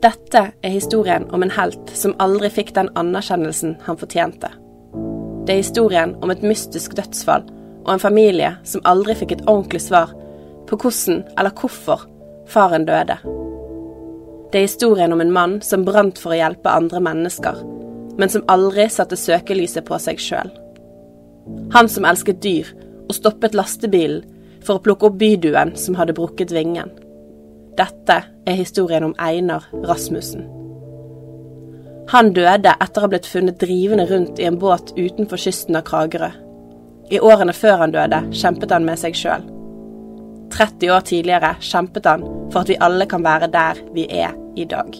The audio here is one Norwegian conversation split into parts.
Dette er historien om en helt som aldri fikk den anerkjennelsen han fortjente. Det er historien om et mystisk dødsfall og en familie som aldri fikk et ordentlig svar på hvordan eller hvorfor faren døde. Det er historien om en mann som brant for å hjelpe andre mennesker, men som aldri satte søkelyset på seg sjøl. Han som elsket dyr og stoppet lastebilen for å plukke opp byduen som hadde brukket vingen. Dette er historien om Einar Rasmussen. Han døde etter å ha blitt funnet drivende rundt i en båt utenfor kysten av Kragerø. I årene før han døde, kjempet han med seg sjøl. 30 år tidligere kjempet han for at vi alle kan være der vi er i dag.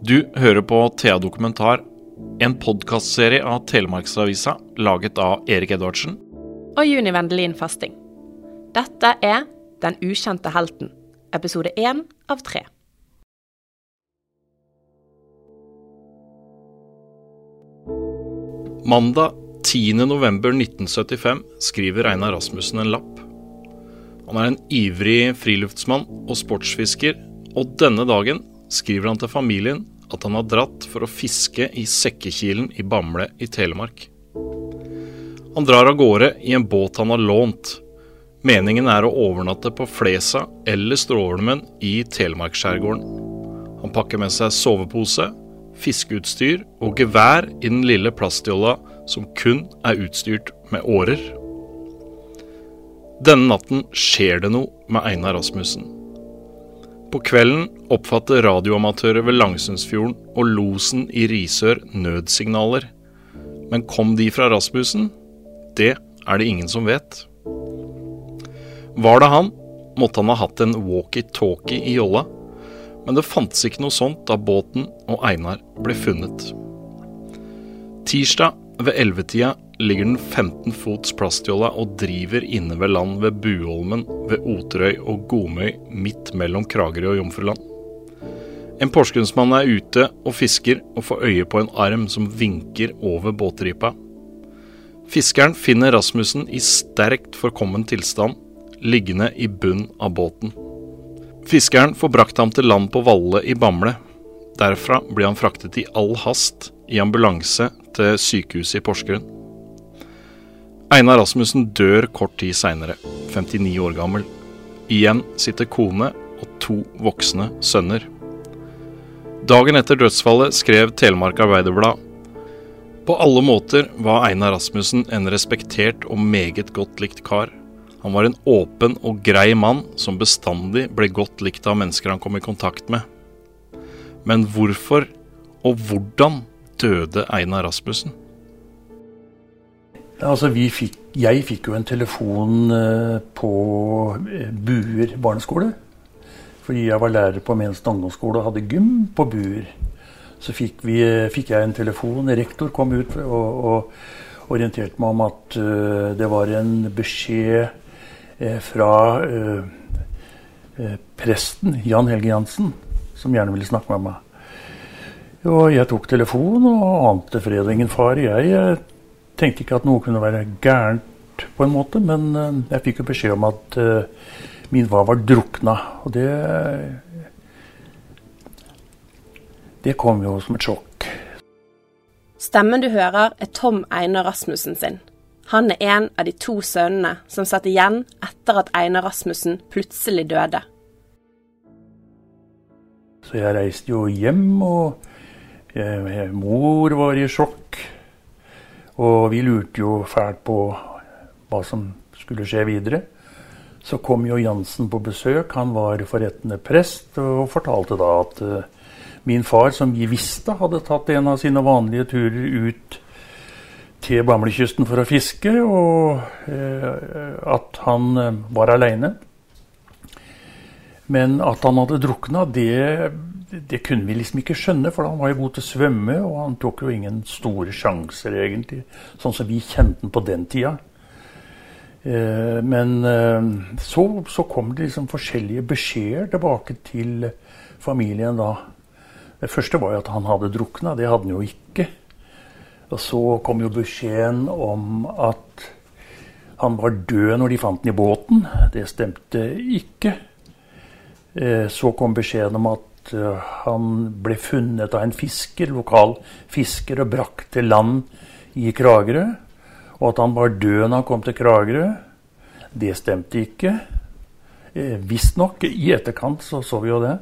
Du hører på Thea Dokumentar, en podkastserie av Telemarksavisa laget av Erik Edvardsen. Og Juni Vendelin Fasting. Dette er Den ukjente helten, episode én av tre. Mandag 10.11.1975 skriver Einar Rasmussen en lapp. Han er en ivrig friluftsmann og sportsfisker, og denne dagen skriver han til familien at han har dratt for å fiske i Sekkekilen i Bamble i Telemark. Han drar av gårde i en båt han har lånt. Meningen er å overnatte på Flesa eller Stråholmen i Telemarksskjærgården. Han pakker med seg sovepose, fiskeutstyr og gevær i den lille plastjolla som kun er utstyrt med årer. Denne natten skjer det noe med Einar Rasmussen. På kvelden oppfatter radioamatører ved Langsundsfjorden og losen i Risør nødsignaler. Men kom de fra Rasmussen? Det er det ingen som vet. Var det han, måtte han ha hatt en walkietalkie i jolla men det fantes ikke noe sånt da båten og Einar ble funnet. Tirsdag ved ellevetida ligger den 15 fots plastjolla og driver inne ved land ved Buholmen, ved Oterøy og Gomøy, midt mellom Kragerø og Jomfruland. En porsgrunnsmann er ute og fisker og får øye på en arm som vinker over båtripa. Fiskeren finner Rasmussen i sterkt forkommen tilstand, liggende i bunn av båten. Fiskeren får brakt ham til land på Valle i Bamble. Derfra blir han fraktet i all hast i ambulanse til sykehuset i Porsgrunn. Einar Rasmussen dør kort tid seinere, 59 år gammel. Igjen sitter kone og to voksne sønner. Dagen etter dødsfallet skrev Telemark Arbeiderblad på alle måter var Einar Rasmussen en respektert og meget godt likt kar. Han var en åpen og grei mann som bestandig ble godt likt av mennesker han kom i kontakt med. Men hvorfor og hvordan døde Einar Rasmussen? Altså, fikk, jeg fikk jo en telefon eh, på eh, Buer barneskole. Fordi jeg var lærer på Mensen ungdomsskole og hadde gym på Buer. Så fikk, vi, eh, fikk, jeg en telefon. Rektor kom ut og, og orienterte meg om at uh, det var en beskjed uh, fra uh, presten Jan Helge Jansen, som gjerne ville snakke med meg. Og jeg tok telefonen og ante fred og ingen fare. Jeg tenkte ikke at noe kunne være gærent, på en måte, men jeg fikk jo beskjed om at min far var drukna. Og det Det kom jo som et sjokk. Stemmen du hører, er Tom Einar Rasmussen sin. Han er en av de to sønnene som satt igjen etter at Einar Rasmussen plutselig døde. Så jeg reiste jo hjem, og jeg, mor var i sjokk. Og vi lurte jo fælt på hva som skulle skje videre. Så kom jo Jansen på besøk. Han var forrettende prest og fortalte da at uh, min far, som vi visste hadde tatt en av sine vanlige turer ut til Bamlekysten for å fiske, og uh, at han uh, var aleine. Men at han hadde drukna, det, det, kunne vi liksom ikke skjønne, for han var jo god til å svømme, og han tok jo ingen store sjanser, egentlig, sånn som vi kjente han på den tida. Eh, men så, så, kom det liksom forskjellige beskjeder tilbake til familien da. Det første var jo at han hadde drukna. Det hadde han jo ikke. Og så kom jo beskjeden om at Han var død når de fant han i båten. Det stemte ikke. Eh, så kom beskjeden om at eh, han ble funnet av en fisker, lokal fisker, og brakt til land i Kragerø. Og at han var død når han kom til Kragerø. Det stemte ikke. Eh, Visstnok. I etterkant så så vi jo det.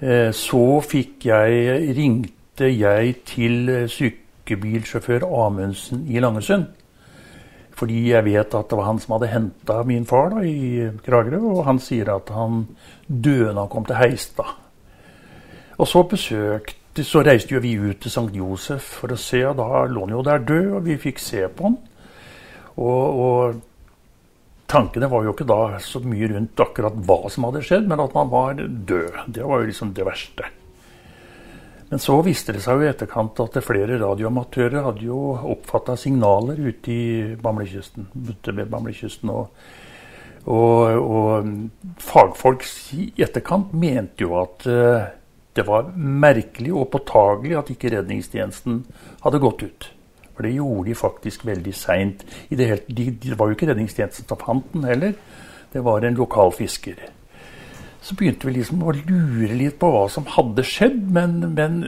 Eh, så fikk jeg ringte jeg til sykebilsjåfør Amundsen i Langesund. Fordi jeg vet at det var han som hadde henta min far da, i Kragerø. Og han sier at han døde da han kom til Heistad. Og så besøkte så reiste jo vi ut til St. Josef for å se, og da lå han jo der død, og vi fikk se på han. Og, og, tankene var jo ikke da så mye rundt akkurat hva som hadde skjedd, men at man var død. Det var jo liksom det verste. Men så viste det seg jo i etterkant at flere radioamatører hadde jo oppfatta signaler ute i Bamlekysten. Bamlekysten og, og, og, fagfolk i etterkant mente jo at uh, det var merkelig og påtagelig at ikke redningstjenesten hadde gått ut. For det gjorde de faktisk veldig seint. Det, de, det var jo ikke redningstjenesten som fant den heller. Det var en lokal fisker så begynte vi liksom å lure litt på hva som hadde skjedd. Men, men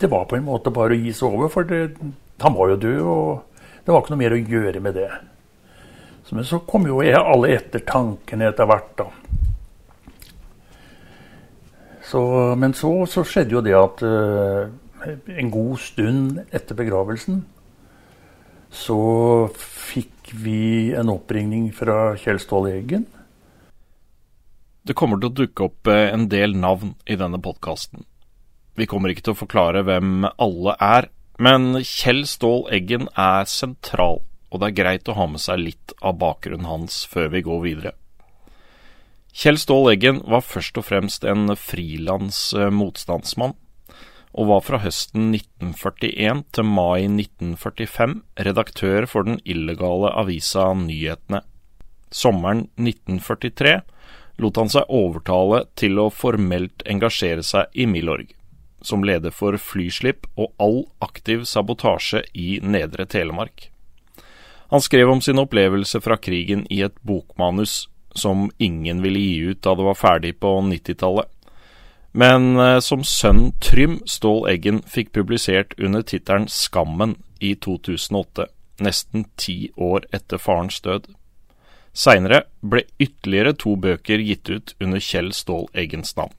det var på en måte bare å gi seg over, for det, han var jo død, og det var ikke noe mer å gjøre med det. Så, men så kom jo alle ettertankene etter hvert, da. Så, men så, så, skjedde jo det at uh, en god stund etter begravelsen så fikk vi en oppringning fra Kjell Ståle Eggen det kommer til å dukke opp eh, en del navn i denne podkasten. Vi kommer ikke til å forklare hvem alle er, men Kjell Ståhl Eggen er sentral, og det er greit å ha med seg litt av bakgrunnen hans før vi går videre. Kjell Ståhl Eggen var først og fremst en frilans eh, motstandsmann, og var fra høsten 1941 til mai 1945 redaktør for den illegale avisa Nyhetene. Sommeren 1943 lot han seg overtale til å formelt engasjere seg i Milorg, som leder for flyslipp og all aktiv sabotasje i Nedre Telemark. Han skrev om sin opplevelse fra krigen i et bokmanus som ingen ville gi ut da det var ferdig på 90-tallet, men eh, som sønnen Trym Stål Eggen fikk publisert under tittelen Skammen i 2008, nesten ti år etter farens død. Seinere ble ytterligere to bøker gitt ut under Kjell Stål Eggens navn.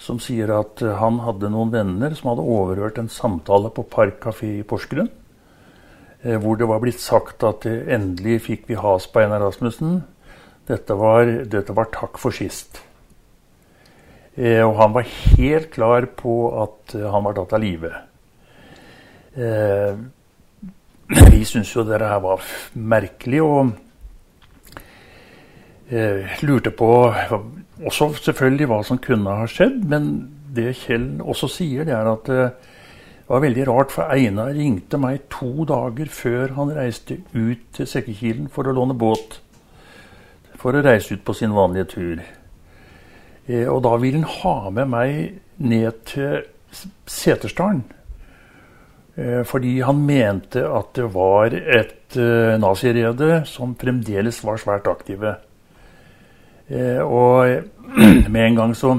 Som sier at eh, han hadde noen venner som hadde overhørt en samtale på Park kafé i Porsgrunn. Eh, hvor det var blitt sagt at eh, endelig fikk vi has på Einar Rasmussen. Dette var, dette var takk for sist. Og han var helt klar på at han var tatt av live. Vi syntes jo dette her var merkelig. og eh, lurte på også selvfølgelig hva som kunne ha skjedd. Men det Kjell også sier, det er at eh, det var veldig rart, for Einar ringte meg to dager før han reiste ut til Sekkekilen for å låne båt. For å reise ut på sin vanlige tur. Eh, og da ville han ha med meg ned til Setersdalen. Eh, fordi han mente at det var et eh, nazirede som fremdeles var svært aktive. Eh, og med en gang så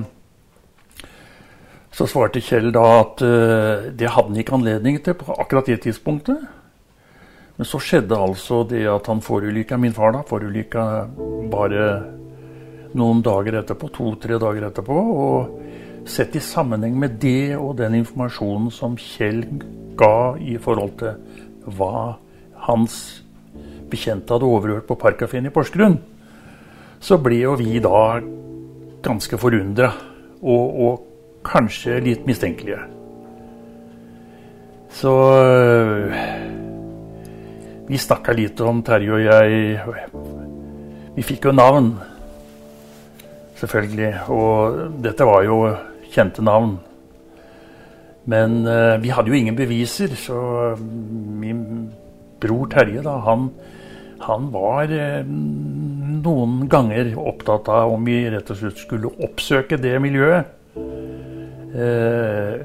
så svarte Kjell da at uh, det hadde han ikke anledning til på akkurat det tidspunktet. Men så skjedde altså det at han forulykka, min far da, forulykka bare noen dager etterpå, to-tre dager etterpå. Og sett i sammenheng med det og den informasjonen som Kjell ga i forhold til hva hans bekjente hadde overhørt på Parkafeen i Porsgrunn, så ble jo vi da ganske forundra. Og, og, kanskje litt mistenkelige. Så øh, vi snakka litt om Terje og jeg. Vi fikk jo navn, selvfølgelig. Og dette var jo kjente navn. Men uh, vi hadde jo ingen beviser, så min bror Terje, da, han han var noen ganger opptatt av om vi rett og slett skulle oppsøke det miljøet. Eh,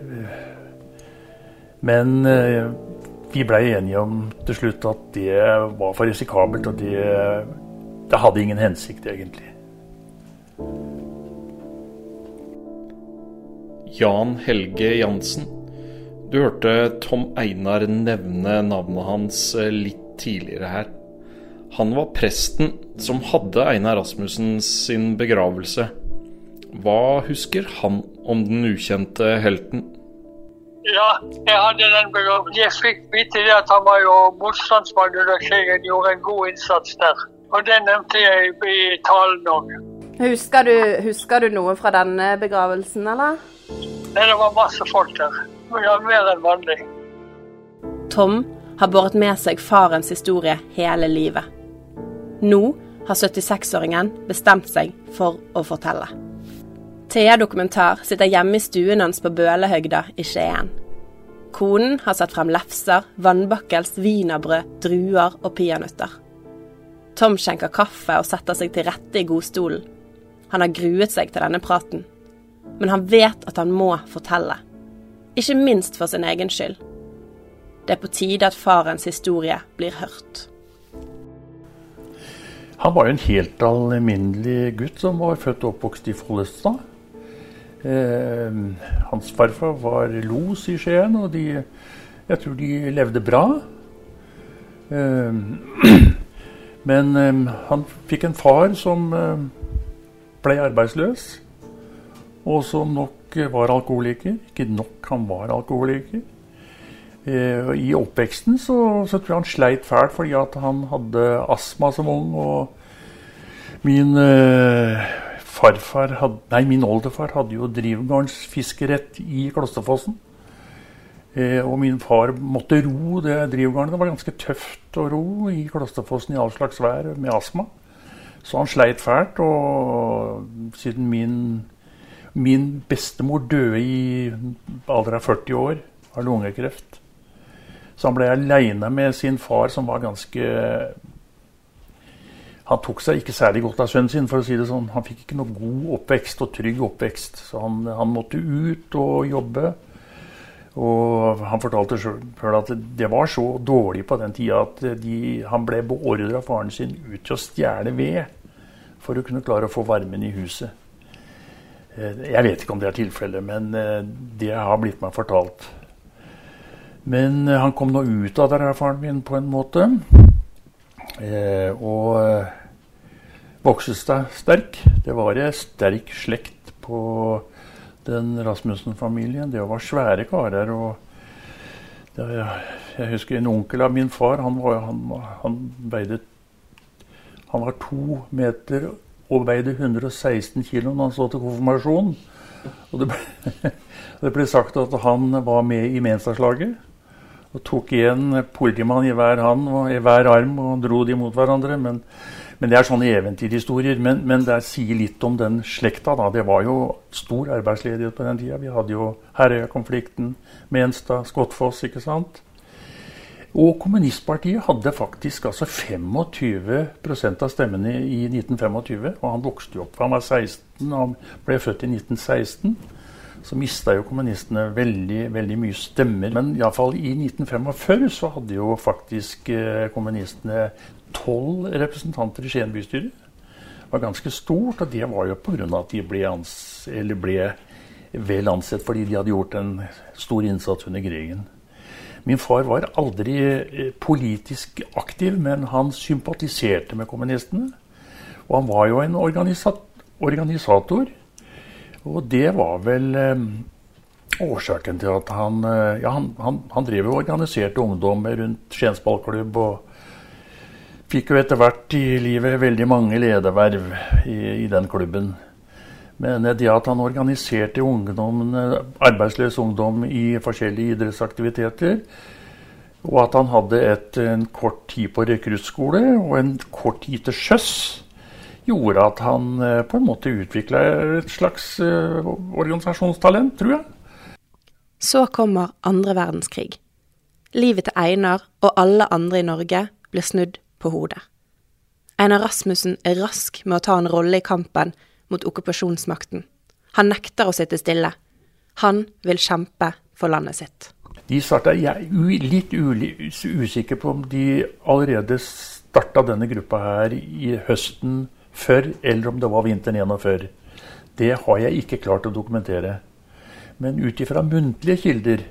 men eh, vi blei enige om til slutt at det var for risikabelt, og det, det hadde ingen hensikt, egentlig. Jan Helge Jansen. Du hørte Tom Einar nevne navnet hans eh, litt tidligere her. Han var presten som hadde Einar Rasmussen sin begravelse. Hva husker han om den ukjente helten? Ja, jeg hadde den begravelsen. Jeg fikk vite det at han var jo motstandsmann under krigen, gjorde en god innsats der. Og det nevnte jeg i talen òg. Husker du, husker du noe fra denne begravelsen, eller? Nei, det var masse folk der. Ja, mer enn vanlig. Tom har båret med seg farens historie hele livet. Nå har 76-åringen bestemt seg for å fortelle. Thea Dokumentar sitter hjemme i stuen hans på Bølehøgda i Skien. Konen har satt frem lefser, vannbakkels, wienerbrød, druer og peanøtter. Tom skjenker kaffe og setter seg til rette i godstolen. Han har gruet seg til denne praten. Men han vet at han må fortelle. Ikke minst for sin egen skyld. Det er på tide at farens historie blir hørt. Han var jo en helt alminnelig gutt som var født og oppvokst i Follestad. Eh, hans farfar var los i Skien, og de, jeg tror de levde bra. Eh, men eh, han fikk en far som ble arbeidsløs, og som nok var alkoholiker. Ikke nok, han var alkoholiker. I oppveksten så, så, tror jeg han sleit fælt fordi han hadde astma som ung. Og min farfar hadde, nei, min oldefar hadde jo drivgarnsfiskerett i Klosterfossen. Eh, og min far måtte ro det drivgarnet. Det var ganske tøft å ro i Klosterfossen i all slags vær med astma. Så han sleit fælt. Og siden min, min bestemor døde i alder av 40 år av lungekreft, så han ble aleine med sin far, som var ganske Han tok seg ikke særlig godt av sønnen sin, for å si det sånn. Han fikk ikke noe god oppvekst og trygg oppvekst. Så han, han måtte ut og jobbe. Og han fortalte sjøl at det var så dårlig på den tida at de, han ble beordra av faren sin ut til å stjele ved for å kunne klare å få varmen i huset. Eh, jeg vet ikke om det er tilfellet, men eh, det har blitt meg fortalt. Men eh, han kom nå ut av det, faren min, på en måte. Eh, og eh, vokste seg sterk. Det var ei sterk slekt på den Rasmussen-familien. Det var svære karer. og det, Jeg husker en onkel av min far. Han var, han, han veide Han var to meter og veide 116 kg da han så til konfirmasjon. Og det ble, det ble sagt at han var med i Menstadslaget og tok igjen politimann i hver hand og i hver arm og dro de mot hverandre. Men, men det er sånne eventyrhistorier. Men, men det sier litt om den slekta. da. Det var jo stor arbeidsledighet på den tida. Vi hadde jo Herøya-konflikten, Menstad, Skottfoss, ikke sant. Og kommunistpartiet hadde faktisk altså 25% av stemmene i 1925. Og han vokste jo opp. Han var 16, han ble født i 1916 så mista jo kommunistene veldig, veldig mye stemmer. Men iallfall i 1945 så hadde jo faktisk eh, kommunistene tolv representanter i Skien bystyre. Det var ganske stort, og det var jo pga. at de ble, ble vel ansett fordi de hadde gjort en stor innsats under krigen. Min far var aldri eh, politisk aktiv, men han sympatiserte med kommunistene. Og han var jo en organisator og det var vel eh, årsaken til at han eh, Ja, han, han, han drev og organiserte ungdom rundt Skiens ballklubb. Og fikk jo etter hvert i livet veldig mange lederverv i, i den klubben. Men det at han organiserte ungdom, arbeidsløs ungdom i forskjellige idrettsaktiviteter, og at han hadde et, en kort tid på rekruttskole og en kort tid til sjøs, gjorde at han eh, på en måte utvikla et slags eh, organisasjonstalent, tror jeg. Så kommer andre verdenskrig. Livet til Einar og alle andre i Norge blir snudd på hodet. Einar Rasmussen er rask med å ta en rolle i kampen mot okkupasjonsmakten. Han nekter å sitte stille. Han vil kjempe for landet sitt. De starta, Jeg er litt usikker på om de allerede starta denne gruppa her i høsten før, eller om det var vinteren 41. Det har jeg ikke klart å dokumentere. Men ut ifra muntlige kilder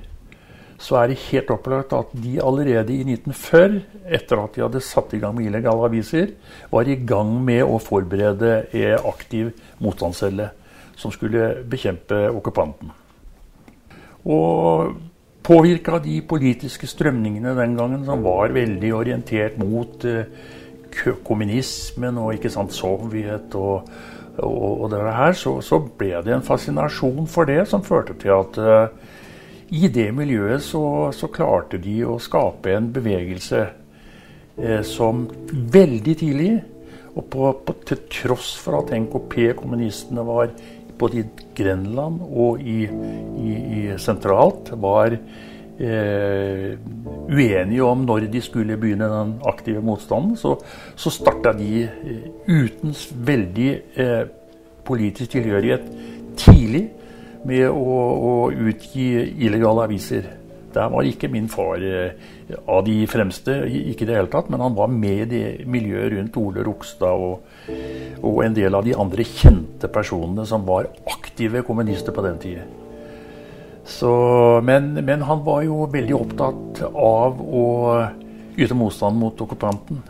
så er det helt opplagt at de allerede i 1940, etter at de hadde satt i gang med illegale aviser, var i gang med å forberede en aktiv motstandscelle som skulle bekjempe okkupanten. Og påvirka de politiske strømningene den gangen, som var veldig orientert mot eh, kommunismen og ikke sant, Sovjet og, og, og det her, så, så, ble det en fascinasjon for det som førte til at uh, i det miljøet så, så, klarte de å skape en bevegelse uh, som veldig tidlig, og på, på, til tross for at NKP, kommunistene, var både i Grenland og i, i, i sentralt, var eh, uenige om når de skulle begynne den aktive motstanden, så, så starta de eh, uten veldig eh, politisk tilhørighet tidlig med å, å, utgi illegale aviser. Der var ikke min far eh, av de fremste, ikke i det hele tatt, men han var med i det miljøet rundt Ole Rokstad og, og en del av de andre kjente personene som var aktive kommunister på den tida. Så, men, men, han var jo veldig opptatt av å yte motstand mot okkupanten.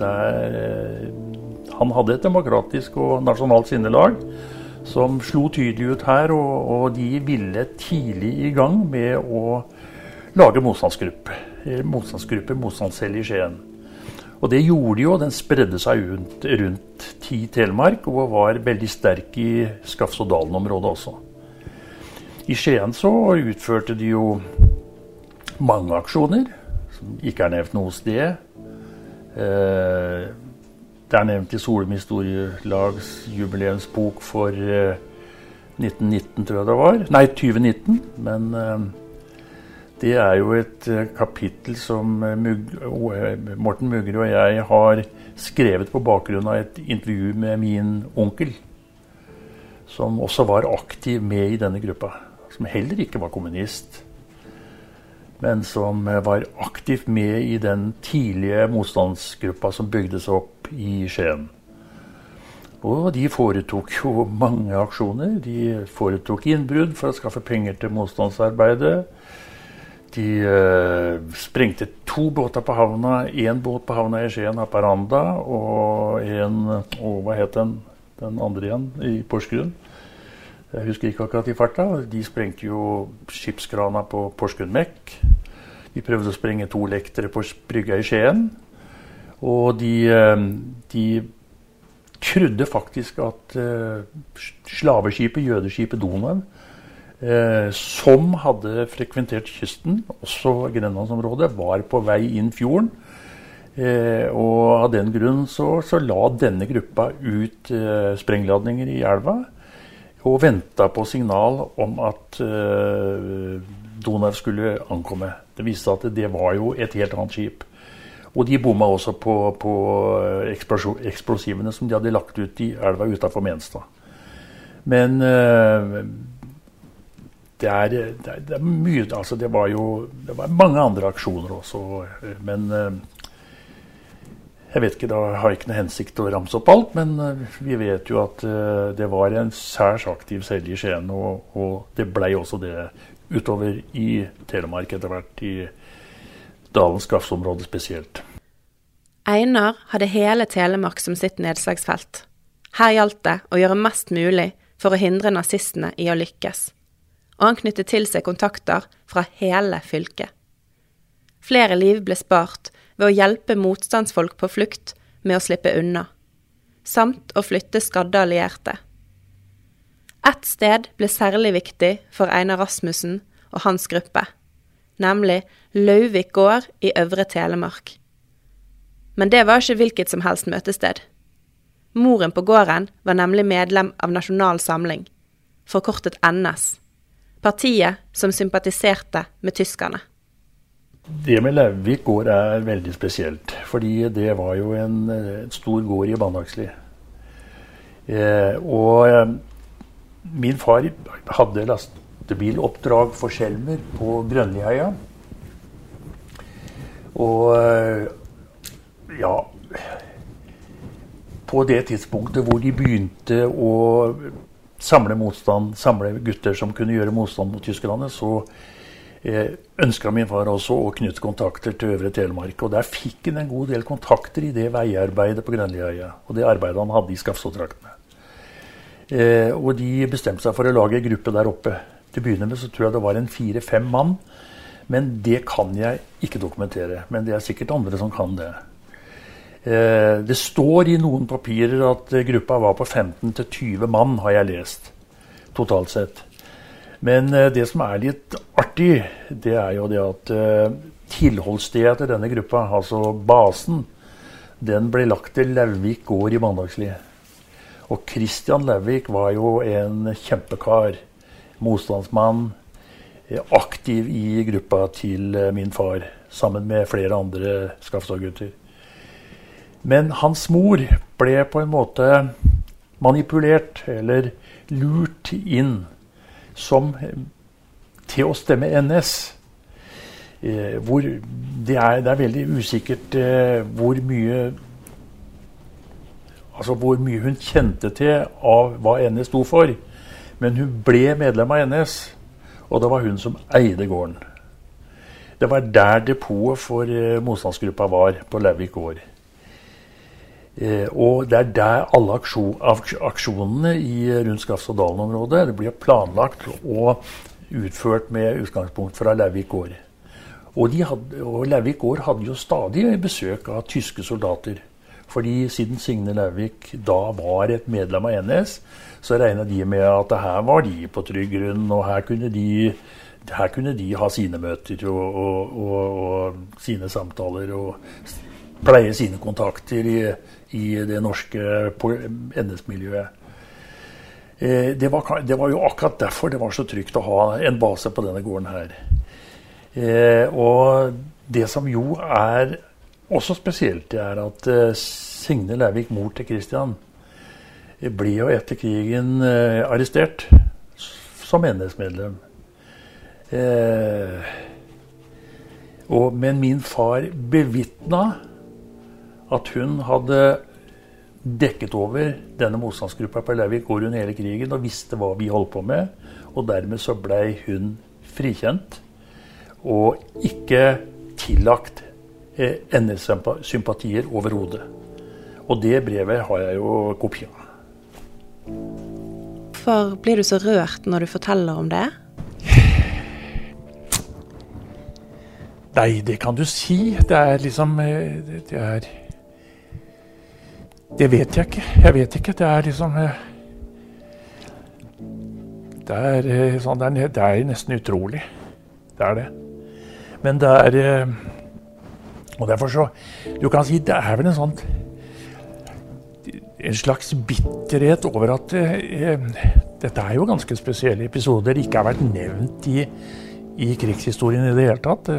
Der, eh, han hadde et demokratisk og nasjonalt sinnelag som slo tydelig ut her, og, og de ville tidlig i gang med å lage motstandsgruppe. Eh, motstandsgruppe, motstandscelle i Skien. Og det gjorde de jo. Den spredde seg rundt, rundt ti Telemark og var veldig sterk i Skafsådalen-området også. I Skien så utførte de jo mange aksjoner som ikke er nevnt noe sted. Eh, det er nevnt i Solum historielags jubileumsbok for eh, 1919, tror jeg det var. Nei, 2019. Men eh, det er jo et eh, kapittel som Morten Mugre og jeg har skrevet på bakgrunn av et intervju med min onkel, som også var aktiv med i denne gruppa som heller ikke var kommunist, men som var aktivt med i den tidlige motstandsgruppa som bygde seg opp i Skien. Og de foretok jo mange aksjoner. De foretok innbrudd for å skaffe penger til motstandsarbeidet. De eh, sprengte to båter på havna. Én båt på havna i Skien, Haparanda, og en Og Hva het den, den andre igjen? I Porsgrunn. Jeg husker ikke akkurat i farta. De sprengte jo skipskrana på Porsgrunn Mek. De prøvde å sprenge to lektere på brygga i Skien. Og de, eh, de trodde faktisk at uh, slaveskipet, jødeskipet Donau, uh, som hadde frekventert kysten, også grenlandsområdet, var på vei inn fjorden. Eh, og av den grunn så, så la denne gruppa ut sprengladninger i elva og venta på signal om at uh, Donau skulle ankomme. Det viste seg at det var jo et helt annet skip. Og de bomma også på, på eh, eksplosivene som de hadde lagt ut i elva utafor Menstad. Men uh, det, er, det, er, det er, mye Altså, det var jo det var mange andre aksjoner også. Men uh, jeg vet ikke, da har jeg ikke noe hensikt å ramse opp alt, men eh, vi vet jo at eh, det var en særs aktiv selger i Skien, og, og det blei også det utover i Telemark etter hvert, i Dalens gassområde spesielt. Einar hadde hele Telemark som sitt nedslagsfelt. Her gjaldt det å gjøre mest mulig for å hindre nazistene i å lykkes, og han knyttet til seg kontakter fra hele fylket. Flere liv ble spart ved å hjelpe motstandsfolk på flukt med å slippe unna, samt å flytte skadde allierte. Ett sted ble særlig viktig for Einar Rasmussen og hans gruppe, nemlig Lauvik gård i Øvre Telemark. Men det var ikke hvilket som helst møtested. Moren på gården var nemlig medlem av Nasjonal Samling, forkortet NS, partiet som sympatiserte med tyskerne. Det med Lauvik gård er veldig spesielt. Fordi det var jo en, en stor gård i Bandaksli. Eh, og eh, min far hadde lastebiloppdrag for Skjelmer på Grønliheia. Og eh, ja På det tidspunktet hvor de begynte å samle motstand, samle gutter som kunne gjøre motstand mot tyskerne, så eh, ønska min far også å knytte kontakter til Øvre Telemark. Og der fikk han en god del kontakter i det veiarbeidet på Grønliøya. Og det arbeidet han hadde i Skafsåtraktene. Eh, og de bestemte seg for å lage en gruppe der oppe. Til å begynne med så tror jeg det var en fire-fem mann. Men det kan jeg ikke dokumentere. Men det er sikkert andre som kan det. Eh, det står i noen papirer at gruppa var på 15-20 mann, har jeg lest. Totalt sett. Men eh, det som er litt artig, det er jo det at eh, tilholdsstedet til denne gruppa, altså basen, den ble lagt til Lauvik gård i Mandagsli. Og Christian Lauvik var jo en kjempekar. Motstandsmann. Aktiv i gruppa til min far, sammen med flere andre Skafstad-gutter. Men hans mor ble på en måte manipulert, eller lurt inn, som, til å stemme NS. Eh, hvor det er, det er, veldig usikkert eh, hvor mye Altså hvor mye hun kjente til av hva NS sto for. Men hun ble medlem av NS, og det var hun som eide gården. Det var der depotet for eh, motstandsgruppa var, på Lauvik gård. Eh, og det er der alle aksjon, aksjonene i rundt Skafs- og Dalen-området blir planlagt og utført med utgangspunkt fra Lauvik gård. Og, hadde, og Lauvik gård hadde jo stadig besøk av tyske soldater. Fordi siden Signe Lauvik da var et medlem av NS, så regna de med at her var de på trygg grunn, og her kunne de, her kunne de ha sine møter og, og, og sine samtaler og pleie sine kontakter i, i det norske NS-miljøet. Eh, det var, det var, jo akkurat derfor det var så trygt å ha en base på denne gården her. Eh, og det som jo er også spesielt, det er at eh, Signe Leivik, mor til Christian, blir jo etter krigen arrestert som NS-medlem. men min far bevitna at hun hadde dekket over denne motstandsgruppa på Leivik gård under hele krigen og visste hva vi holdt på med. Og dermed så blei hun frikjent og ikke tillagt eh, NS-sympatier overhodet. Og det brevet har jeg jo kopi av. Hvorfor blir du så rørt når du forteller om det? Nei, det kan du si. Det er liksom eh, Det er det vet jeg ikke. Jeg vet ikke. Det er liksom eh, Det er, eh, sånn, det er, det er nesten utrolig. Det er det. Men det er eh, Og derfor så Du kan si det er vel en sånn En slags bitterhet over at dette er jo ganske spesielle episoder. Ikke har vært nevnt i, i krigshistorien i det hele tatt.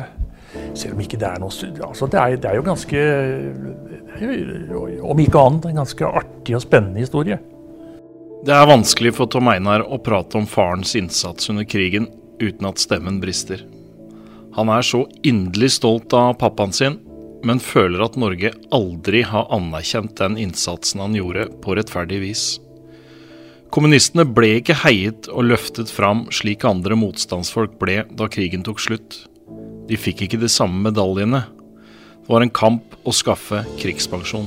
Selv om ikke det er noe altså det, er, det er jo ganske Om ikke annet en ganske artig og spennende historie. Det er vanskelig for Tom Einar å prate om farens innsats under krigen uten at stemmen brister. Han er så inderlig stolt av pappaen sin, men føler at Norge aldri har anerkjent den innsatsen han gjorde, på rettferdig vis. Kommunistene ble ikke heiet og løftet fram slik andre motstandsfolk ble da krigen tok slutt. De fikk ikke de samme medaljene. Var en kamp å skaffe krigspensjon.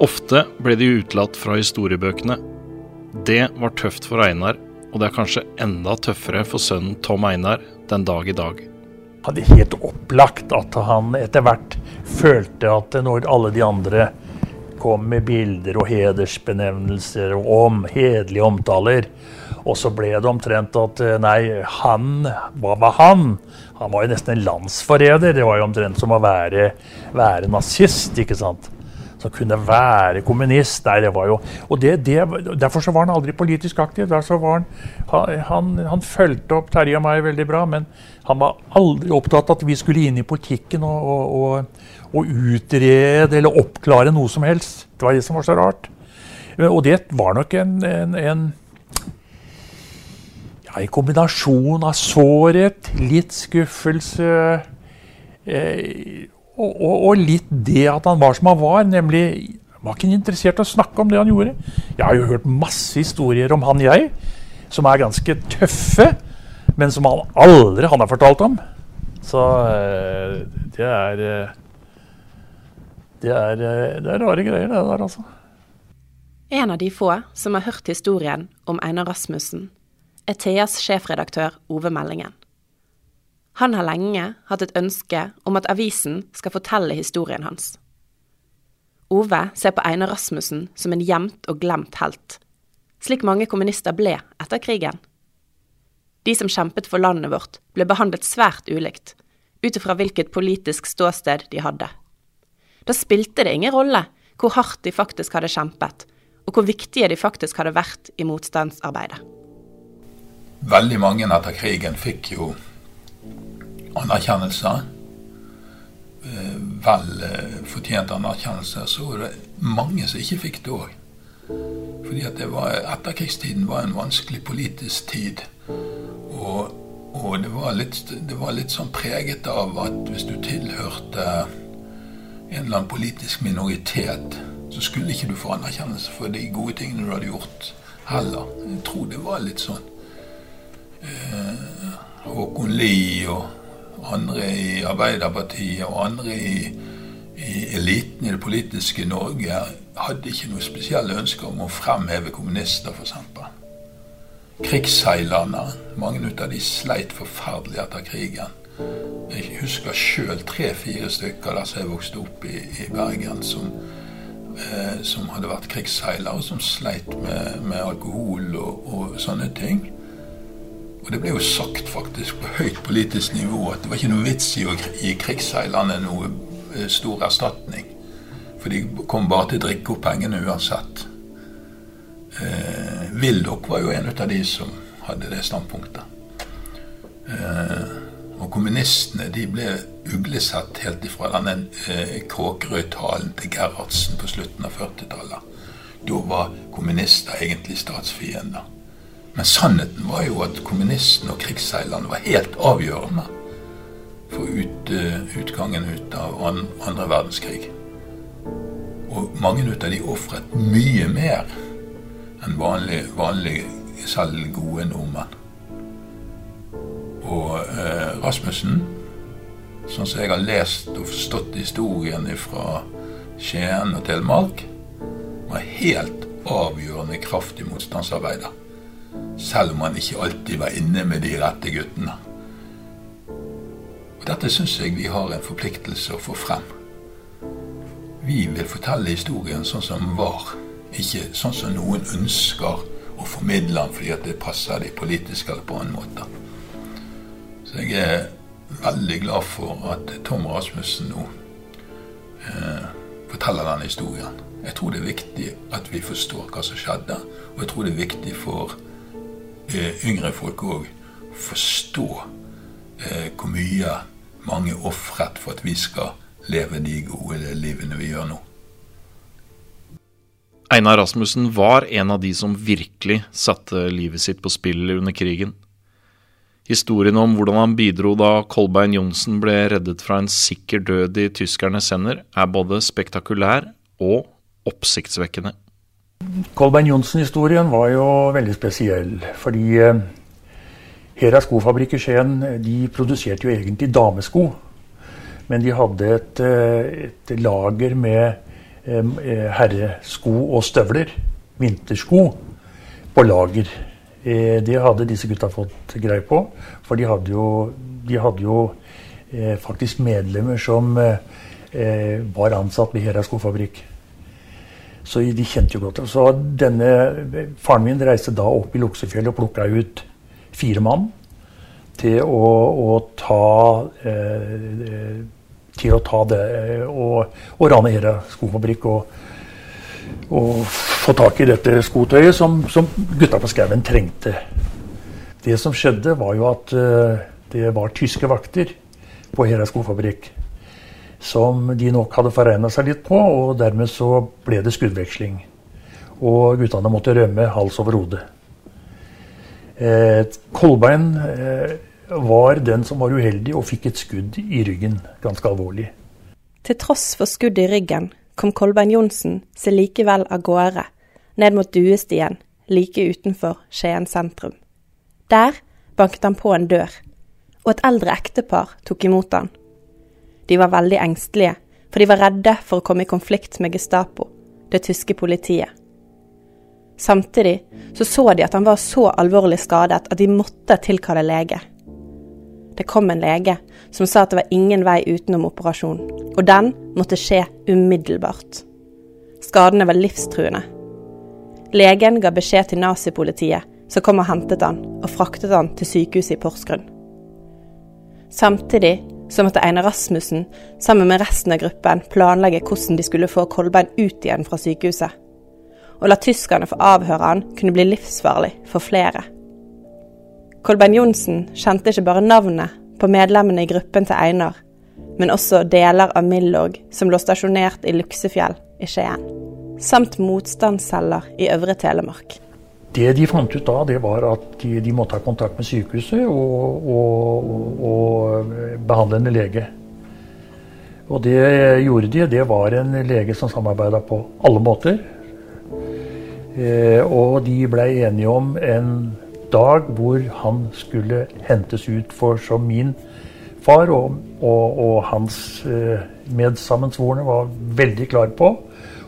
Ofte ble de utelatt fra historiebøkene. Det var tøft for Einar, og det er kanskje enda tøffere for sønnen Tom Einar den dag i dag. Det er helt opplagt at han etter hvert følte at når alle de andre kom med bilder og hedersbenevnelser og om, hederlige omtaler, og så ble det omtrent at eh, nei, han Hva var han? Han var jo nesten en landsforræder. Det var jo omtrent som å være, være nazist, ikke sant. Som kunne være kommunist. Nei, det var jo Og det, det, derfor så var han aldri politisk aktiv. Var han, han, han fulgte opp Terje og meg veldig bra, men han var aldri opptatt av at vi skulle inn i politikken og, og, og, og utrede eller oppklare noe som helst. Det var det som var så rart. Og det var nok en, en, en en kombinasjon av sårhet, litt skuffelse, Eh, og, og, og, litt det at han var som han var, nemlig var ikke interessert i å snakke om det han gjorde. Jeg har jo hørt masse historier om han jeg, som er ganske tøffe, men som han aldri han har fortalt om. Så eh, det er eh, det er, eh, det er rare greier, det der, altså. En av de få som har hørt historien om Einar Rasmussen, er Theas sjefredaktør Ove Meldingen. Han har lenge hatt et ønske om at avisen skal fortelle historien hans. Ove ser på Einar Rasmussen som en gjemt og glemt helt, slik mange kommunister ble etter krigen. De som kjempet for landet vårt, ble behandlet svært ulikt, ut ifra hvilket politisk ståsted de hadde. Da spilte det ingen rolle hvor hardt de faktisk hadde kjempet, og hvor viktige de faktisk hadde vært i motstandsarbeidet. Veldig mange etter krigen fikk jo anerkjennelse. Eh, vel eh, fortjent anerkjennelse. Så var det mange som ikke fikk det òg. Fordi at var, etterkrigstiden var en vanskelig politisk tid. Og, og det, var litt, det var litt sånn preget av at hvis du tilhørte en eller annen politisk minoritet, så skulle ikke du få anerkjennelse for de gode tingene du hadde gjort, heller. Jeg tror det var litt sånn. Eh, Håkon Lie og andre i Arbeiderpartiet og andre i, i eliten i det politiske Norge hadde ikke noe spesielle ønsker om å fremheve kommunister, f.eks. Krigsseilerne, mange av de sleit forferdelig etter krigen. Jeg husker sjøl tre-fire stykker der som jeg vokste opp i, i Bergen, som, eh, som, hadde vært krigsseilere, som sleit med, med alkohol og, og, sånne ting. Og det ble jo sagt faktisk på høyt politisk nivå at det var ikke noe vits i å gi krigsseilerne noe eh, stor erstatning. For de kom bare til å drikke opp pengene uansett. Eh, Willoch var jo en av de som hadde det standpunktet. Eh, og kommunistene de ble uglesett helt ifra denne eh, Kråkerøy-talen til Gerhardsen på slutten av 40-tallet. Da var kommunister egentlig statsfiender. Men sannheten var jo at kommunistene og krigsseilerne var helt avgjørende for ut, uh, utgangen ut av an, andre verdenskrig. Og mange av de ofret mye mer enn vanlige vanlig selv gode nordmenn. Og eh, Rasmussen, sånn som jeg har lest og forstått historien fra Skien og Telemark, var helt avgjørende kraft i motstandsarbeidet. Selv om han ikke alltid var inne med de rette guttene. Og Dette syns jeg vi har en forpliktelse å få frem. Vi vil fortelle historien sånn som den var, ikke sånn som noen ønsker å formidle den fordi det passer de politisk eller på en måte. Så jeg er veldig glad for at Tom Rasmussen nå eh, forteller denne historien. Jeg tror det er viktig at vi forstår hva som skjedde, og jeg tror det er viktig for yngre folk òg forstå eh, hvor mye mange ofret for at vi skal leve de gode livene vi gjør nå. Einar Rasmussen var en av de som virkelig satte livet sitt på spill under krigen. Historien om hvordan han bidro da Kolbein Johnsen ble reddet fra en sikker død i tyskernes hender, er både spektakulær og oppsiktsvekkende. Kolbein Johnsen-historien var jo veldig spesiell. Fordi eh, Hera skofabrikk i Skien de produserte jo egentlig damesko. Men de hadde et, eh, et lager med eh, herresko og støvler, vintersko, på lager. Det hadde disse gutta fått greie på. For de hadde jo, de hadde jo faktisk medlemmer som var ansatt ved Hera skofabrikk. Så de kjente jo godt. Så denne, faren min reiste da opp i Luksefjell og plukka ut fire mann til å, å ta eh, til å ta det og, og rane Hera skofabrikk. og og, få tak i dette skotøyet som, som gutta på skauen trengte. Det som skjedde, var jo at uh, det var tyske vakter på Hera skofabrikk som de nok hadde forregna seg litt på, og dermed så ble det skuddveksling. Og guttene måtte rømme hals over hode. Eh, Kolbein eh, var den som var uheldig og fikk et skudd i ryggen, ganske alvorlig. Til tross for skudd i ryggen kom Kolbein Johnsen seg likevel av gårde ned mot duestien like utenfor Skien sentrum. Der banket han på en dør, og et eldre ektepar tok imot han. De var veldig engstelige, for de var redde for å komme i konflikt med Gestapo, det tyske politiet. Samtidig så, så de at han var så alvorlig skadet at de måtte tilkalle lege. Det kom en lege som sa at det var ingen vei utenom operasjon, og den måtte skje umiddelbart. Skadene var livstruende. Legen ga beskjed til nazipolitiet, som kom og hentet han og fraktet han til sykehuset i Porsgrunn. Samtidig så måtte Einar Rasmussen sammen med resten av gruppen planlegge hvordan de skulle få Kolbein ut igjen fra sykehuset. Å la tyskerne få avhøre han kunne bli livsfarlig for flere. Kolbein Johnsen kjente ikke bare navnet på medlemmene i gruppen til Einar, men også deler av Milorg som lå stasjonert i Luksefjell i Skien, samt motstandsceller i Øvre Telemark. Det de fant ut da, det var at de, de måtte ha kontakt med sykehuset og, og, og, behandlende lege. Og det gjorde de. Det var en lege som samarbeida på alle måter. Eh, og de blei enige om en dag hvor han skulle hentes ut for som min far og, og, hans eh, medsammensvorne var veldig klar på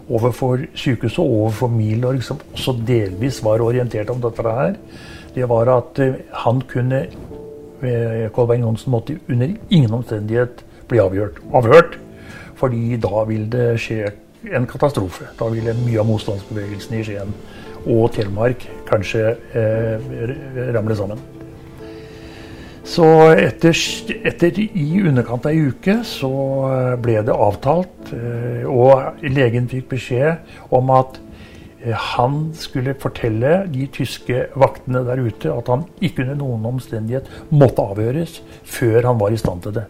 overfor sykehuset og overfor Milorg, som også delvis var orientert om dette her, det var at eh, han kunne eh, Kolbein Johnsen måtte under ingen omstendighet bli avhørt. avhørt fordi da vil det skje en katastrofe. Da ville mye av motstandsbevegelsen i Skien og Telemark kanskje eh, ramle sammen. Så etter, etter, i underkant av ei uke så eh, ble det avtalt, eh, og legen fikk beskjed om at eh, han skulle fortelle de tyske vaktene der ute at han ikke under noen omstendighet måtte avhøres før han var i stand til det.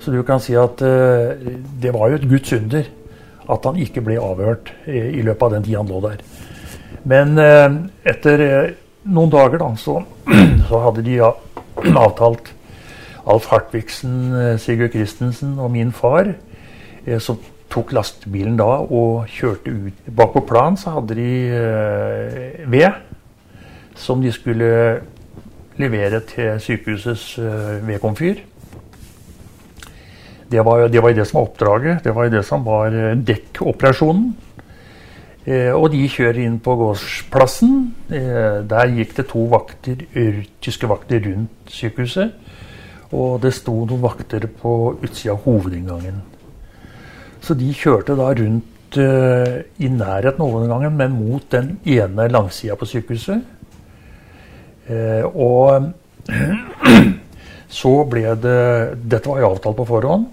Så du kan si at det var jo et Guds under at han ikke ble avhørt i løpet av den tida han lå der. Men etter noen dager da, så, så hadde de ja, avtalt Alf Hartvigsen, eh, Sigurd Christensen og min far, eh, som tok lastebilen da og kjørte ut. Bak på planen så hadde de eh, ved som de skulle levere til sykehusets vedkomfyr. Det var, det var det som var oppdraget. Det var det som var dekkoperasjonen. Eh, og de kjører inn på gårdsplassen. Eh, der gikk det to vakter, tyske vakter rundt sykehuset. Og det sto noen vakter på utsida av hovedinngangen. Så de kjørte da rundt eh, i nærheten av hovedinngangen, men mot den ene langsida på sykehuset. og så ble det Dette var jo avtalt på forhånd.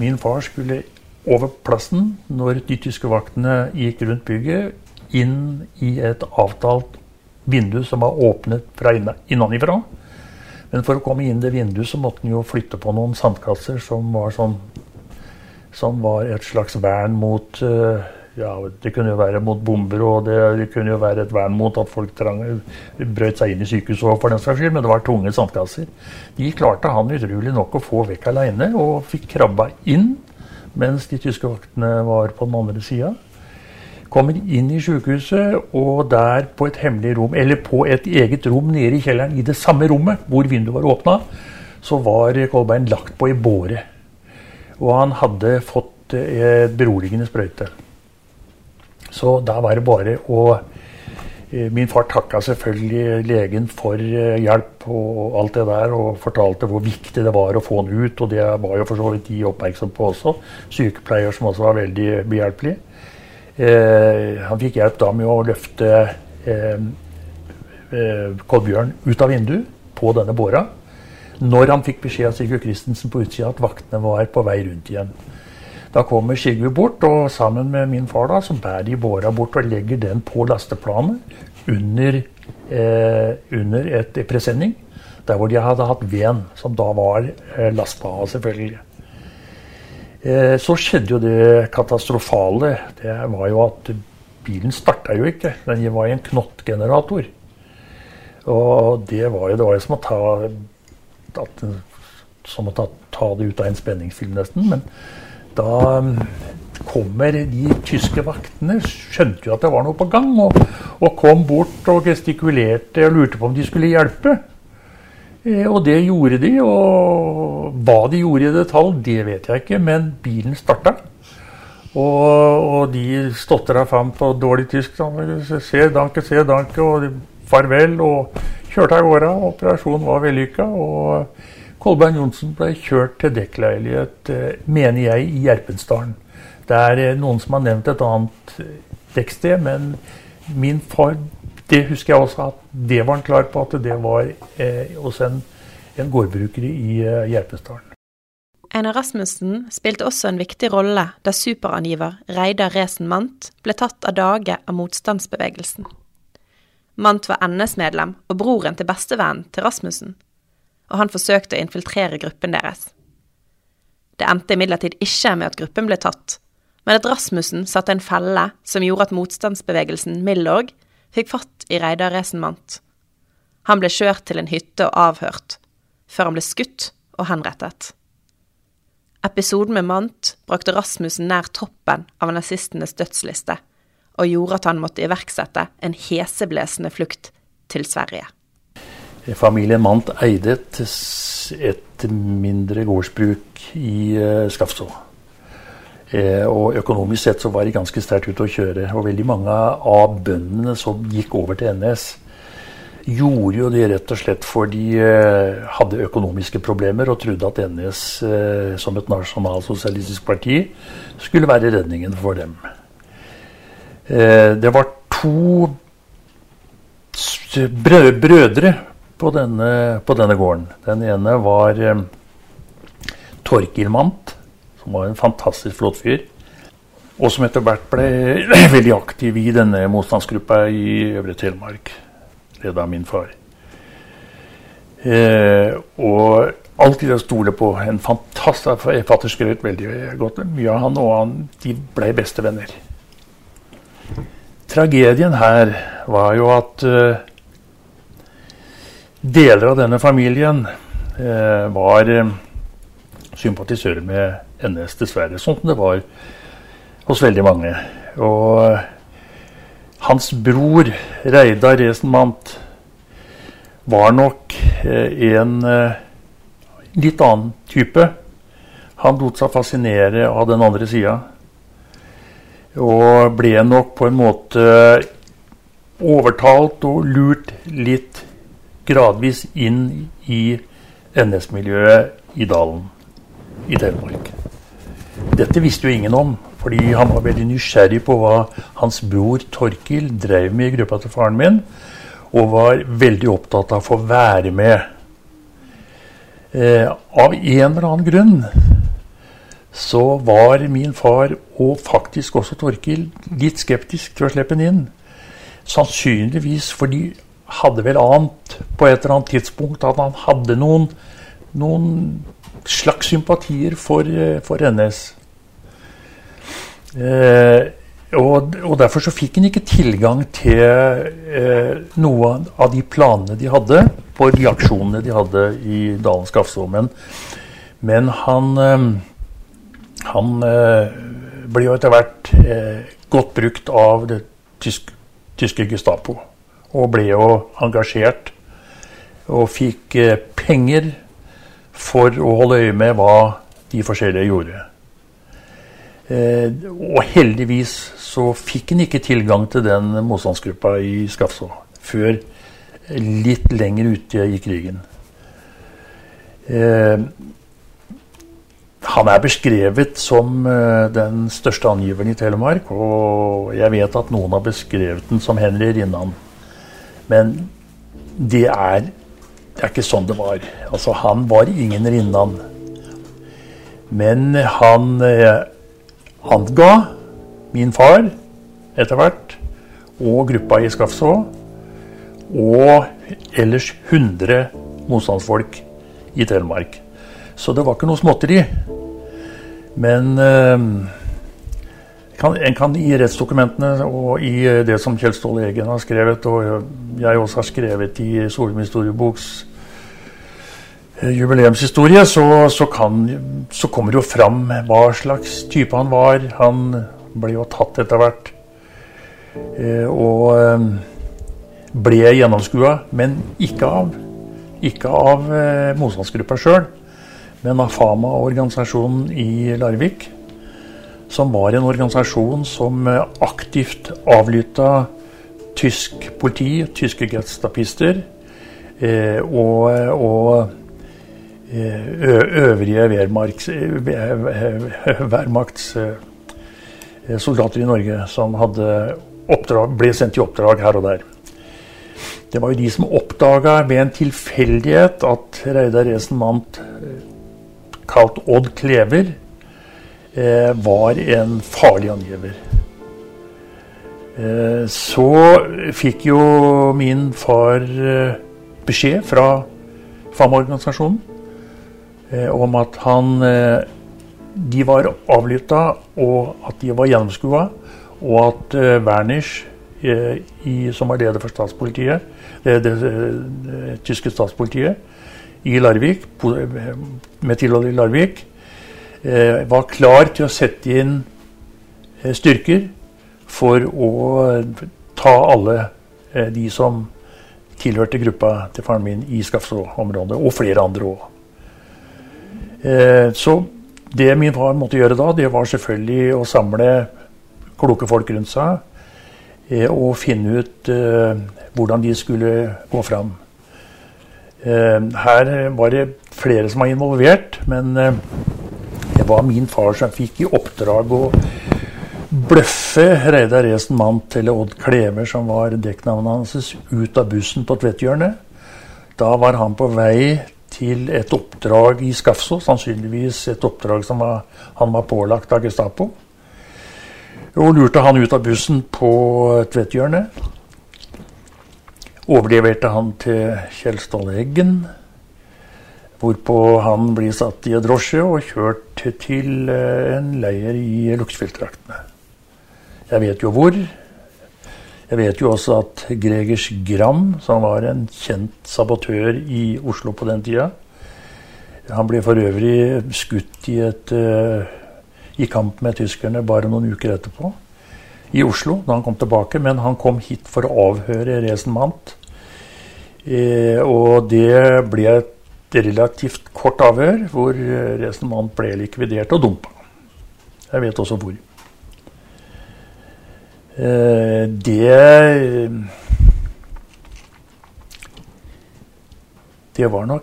Min far skulle over plassen når de tyske vaktene gikk rundt bygget, inn i et avtalt vindu som var åpnet fra innenfra. Men for å komme inn det vinduet så måtte en jo flytte på noen sandkasser som var sånn Som var et slags vern mot uh, ja, Det kunne jo være mot bomber, og det, det, kunne jo være et vern mot at folk trang, brøt seg inn i sykehuset, for den saks skyld, men det var tunge sandkasser. De klarte han utrolig nok å få vekk aleine, og fikk krabba inn mens de tyske vaktene var på den andre sida. Kommer inn i sykehuset, og der på et hemmelig rom, eller på et eget rom nede i kjelleren, i det samme rommet hvor vinduet var åpna, så var Kolbein lagt på i båre. Og han hadde fått eh, beroligende sprøyte. Så da var det bare å min far takka selvfølgelig legen for eh, hjelp og alt det der, og fortalte hvor viktig det var å få han ut. Og det var jo for så vidt de oppmerksom på også. Sykepleier som også var veldig behjelpelig. Eh, han fikk hjelp da med å løfte eh, eh, Kolbjørn ut av vinduet på denne båra. Når han fikk beskjed av Sigurd Christensen på utsida at vaktene var på vei rundt igjen. Da kommer Sigve bort, og sammen med min far da, så bærer de båra bort og legger den på lasteplanet under, eh, under et presenning. Der hvor de hadde hatt veden, som da var eh, lasta av, selvfølgelig. Eh, så skjedde jo det katastrofale. Det var jo at bilen starta jo ikke. Den var i en knottgenerator. Og det var jo, det var jo som å ta at, som å ta, ta, det ut av en spenningsfilm, nesten. Men da um, kommer de tyske vaktene, skjønte jo at det var noe på gang, og, og kom bort og gestikulerte og lurte på om de skulle hjelpe. Eh, og det gjorde de. Og hva de gjorde i detalj, det vet jeg ikke, men bilen starta. Og, og de stotra fram på dårlig tysk. Se danke, se danke, og farvel. Og kjørte av gårde. Operasjonen var vellykka. Og Kolbein Johnsen ble kjørt til dekkleilighet, eh, mener jeg, i Gjerpensdalen. Det er eh, noen som har nevnt et annet dekksted, men min far det husker jeg også at det var han klar på, at det var eh, hos en, en gårdbruker i eh, Gjerpensdalen. Einar Rasmussen spilte også en viktig rolle da superangiver Reidar Resen Mandt ble tatt av dage av motstandsbevegelsen. Mandt var NS-medlem og broren til bestevennen til Rasmussen, og han forsøkte å infiltrere gruppen deres. Det endte imidlertid ikke med at gruppen ble tatt, men at Rasmussen satte en felle som gjorde at motstandsbevegelsen Milorg fikk fatt i Reidar Resenmant. Han ble kjørt til en hytte og avhørt, før han ble skutt og henrettet. Episoden med Mant brakte Rasmussen nær toppen av nazistenes dødsliste, og gjorde at han måtte iverksette en heseblesende flukt til Sverige. Familien Mant eide et, et mindre gårdsbruk i uh, Skafså. Eh, og økonomisk sett så var de ganske sterkt ute å kjøre. Og veldig mange av bøndene som gikk over til NS, gjorde jo det rett og slett fordi de eh, hadde økonomiske problemer og trodde at NS eh, som et nasjonalsosialistisk parti skulle være redningen for dem. Det var to brødre på denne, på denne gården. Den ene var Torkil Mant som var en fantastisk flott fyr. Og som etter hvert ble veldig aktiv i denne motstandsgruppa i Øvre Telemark, ledet av min far. Eh, og alltid å stole på en fantastisk Fatter skrøt veldig godt mye av han, og han, de ble bestevenner. Tragedien her var jo at uh, deler av denne familien eh, var uh, sympatisører med NS, dessverre. Sånn det var hos veldig mange. Og hans bror, Reidar Resenmant, var nok eh, en eh, litt annen type. Han lot seg fascinere av den andre sida. Og ble nok på en måte overtalt og lurt litt gradvis inn i NS-miljøet i dalen i Telemark. Dette visste jo ingen om, fordi han var veldig nysgjerrig på hva hans bror Torkil drev med i gruppa til faren min, og var veldig opptatt av å få være med. Eh, av en eller annen grunn så var min far, og faktisk også Torkil, litt skeptisk til å slippe ham inn. Sannsynligvis fordi hadde vel ant på et eller annet tidspunkt at han hadde noen, noen slags sympatier for, eh, for NS. Eh, og, og, Derfor så fikk han ikke tilgang til eh, noe av de planene de hadde på de aksjonene de hadde i Dalen Skafså. Men, men han, eh, han eh, ble jo etter hvert eh, godt brukt av det tyske, tyske Gestapo. Og ble jo engasjert og fikk penger for å holde øye med hva de forskjellige gjorde. Eh, og heldigvis så fikk han ikke tilgang til den motstandsgruppa i Skafså før litt lenger ute i krigen. Eh, han er beskrevet som eh, den største angiveren i Telemark, og jeg vet at noen har beskrevet den som Henry Rinnan. Men det er det er ikke sånn det var. Altså, han var ingen Rinnan. Men han eh, anga min far etter hvert, og gruppa i Skafså, og ellers 100 motstandsfolk i Telemark. Så det var ikke noe småtteri. Men eh, kan, en kan i rettsdokumentene og i eh, det som Kjell Ståle Egen har skrevet, og jeg også har skrevet i Solum historieboks jubileumshistorie, så, så, kan, så kommer det jo fram hva slags type han var. Han ble jo tatt etter hvert. Og ble gjennomskua, men ikke av, ikke av motstandsgruppa sjøl, men av Fama-organisasjonen i Larvik som var en organisasjon som eh, aktivt avlytta tysk politi, tyske gestapister eh, og, og eh, øvrige Wehrmachts-soldater i Norge som oppdrag, ble sendt i oppdrag her og der. Det var jo de som oppdaga ved en tilfeldighet at Reidar Esen vant kalt Odd Klever, Eh, var en farlig angiver. Eh, så fikk jo min far eh, beskjed fra FAM-organisasjonen om at han De var avlytta, og at de var gjennomskua, og at Werners, som var leder for statspolitiet, det, det, det tyske statspolitiet i Larvik, med tilhold i Larvik, Eh, var klar til å sette inn eh, styrker for å ta alle eh, de som tilhørte gruppa til faren min i Skafså-området, og flere andre òg. Så det min far måtte gjøre da, det var selvfølgelig å samle kloke folk rundt seg og finne ut hvordan de skulle gå fram. Her var det flere som var involvert, men det var min far som fikk i oppdrag å bløffe Reidar Resen Mandt eller Odd Klever, som var dekknavnet hans, ut av bussen på Tvetthjørnet. Da var han på vei til et oppdrag i Skafso, sannsynligvis et oppdrag som var, han var pålagt av Gestapo. Og lurte han ut av bussen på Tvetthjørnet. Overleverte han til Kjell Ståle Eggen. Hvorpå han blir satt i en drosje og kjørt til eh, en leir i Luksfjelltraktene. Jeg vet jo hvor. Jeg vet jo også at Gregers Gram, som var en kjent sabotør i Oslo på den tida Han ble for øvrig skutt i, et, uh, i kamp med tyskerne bare noen uker etterpå. I Oslo, da han kom tilbake. Men han kom hit for å avhøre Resen Mant. Eh, og det ble et relativt kort avhør hvor eh, resonnement ble likvidert og dumpa. Jeg vet også hvor. Eh, det Det var nok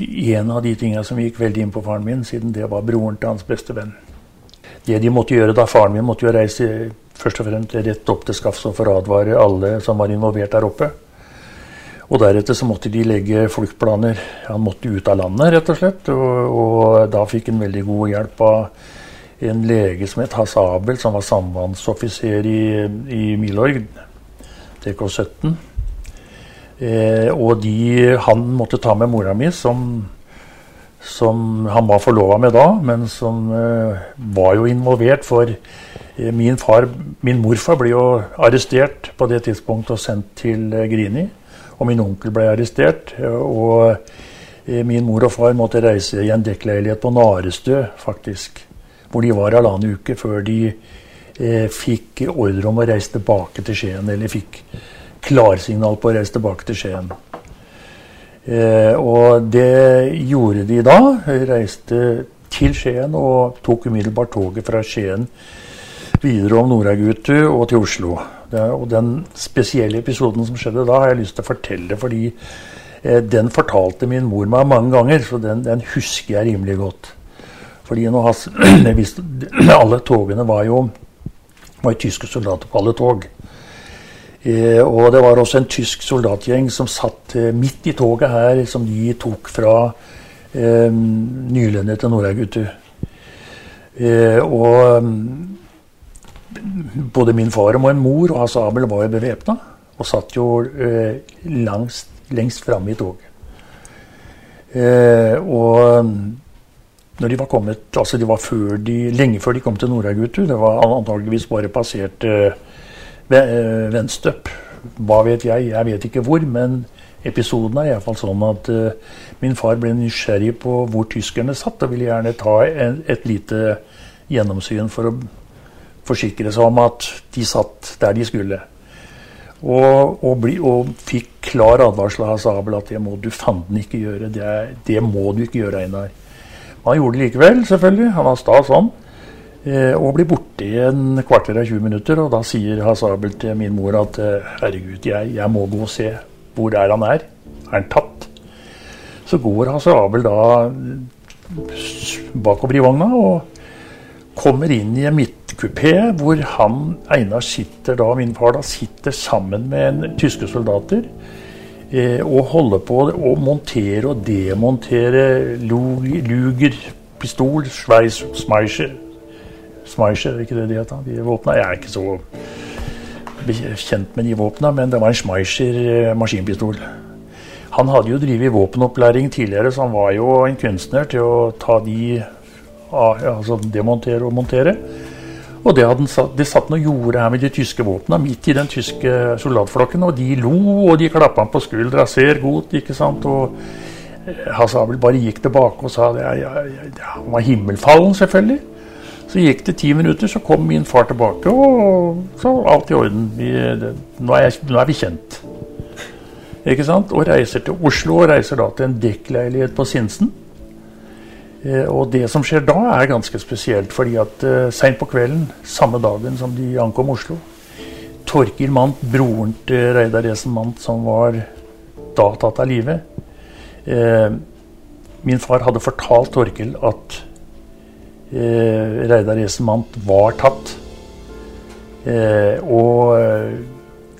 en av de tingene som gikk veldig inn på faren min, siden det var broren til hans beste venn. Det de måtte gjøre da Faren min måtte jo reise først og fremst rett opp til Skafså for å advare alle som var involvert der oppe. Og deretter så måtte de legge fluktplaner. Han måtte ut av landet, rett og slett. Og, og da fikk han veldig god hjelp av en lege som het Hasse Abel, som var sambandsoffiser i, i Milorg, DK17. Eh, og de, han måtte ta med mora mi, som, som han var forlova med da, men som eh, var jo involvert. For eh, min, far, min morfar ble jo arrestert på det tidspunktet og sendt til eh, Grini. Og min onkel ble arrestert. Og eh, min mor og far måtte reise i en dekkleilighet på Narestø, faktisk. Hvor de var halvannen uke før de eh, fikk ordre om å reise tilbake til Skien. Eller fikk klarsignal på å reise tilbake til Skien. Eh, og det gjorde de da. Reiste til Skien og tok umiddelbart toget fra Skien videre om Noragutu og til Oslo. Og den spesielle episoden som skjedde da, har jeg lyst til å fortelle fordi eh, den fortalte min mor meg mange ganger, så den, den husker jeg rimelig godt. Fordi has, visste, alle togene var jo, var tyske soldater på alle tog. Eh, og det var også en tysk soldatgjeng som satt eh, midt i toget her, som de tok fra eh, Nylandet til Nordagutu. Eh, og både min far og min mor og Hasse Abel var jo bevæpna. Og satt jo eh, langst, lengst framme i toget. Eh, og når de var kommet altså de var før de, lenge før de kom til Nordagutu, det var antageligvis bare passert eh, Venstøp. Hva vet jeg? Jeg vet ikke hvor, men episoden er iallfall sånn at eh, min far ble nysgjerrig på hvor tyskerne satt, og ville gjerne ta en, et lite gjennomsyn for å forsikre seg om at de satt der de skulle. Og, og, bli, og fikk klar advarsel av Sabel at det må du fanden ikke gjøre. Det, det må du ikke gjøre, Einar. Han gjorde det likevel, selvfølgelig. Han var sta sånn. Eh, og blir borte i en kvarter av 20 minutter. Og da sier Hasabel til min mor at eh, herregud, jeg, jeg, må gå og se. Hvor er han er? Er han tatt? Så går Hasabel da bakover i vogna og kommer inn i en midtkupé hvor han, Einar sitter da, min far da, sitter sammen med en, tyske soldater. Eh, og holder på å montere og demontere luger, pistol, Schweiz, smeischer Smeischer, er ikke det de heter? De våpna. Jeg er ikke så kjent med de våpna, men det var en Schmeischer eh, maskinpistol. Han hadde jo drevet våpenopplæring tidligere, så han var jo en kunstner til å ta de altså demontere og montere. Og det, hadde, det satt noe gjorde her med de tyske våpnene midt i den tyske soldatflokken. Og de lo, og de klappa ham på skuldra. Ser godt, ikke sant. Og eh, Hasse Abel bare gikk tilbake og sa det. Han var himmelfallen, selvfølgelig. Så gikk det ti minutter, så kom min far tilbake, og så alt i orden. Vi, det, nå, er jeg, nå, er vi kjent. Ikke sant? Og reiser til Oslo, og reiser da til en dekkleilighet på Sinsen. Eh, og det som skjer da, er ganske spesielt, fordi at uh, seint på kvelden, samme dagen som de ankom Oslo, Torkil Mandt, broren til Reidar Esen Mandt, som var da tatt av live uh, Min far hadde fortalt Torkil at uh, Reidar Esen-Mandt var tatt. Uh, og eh,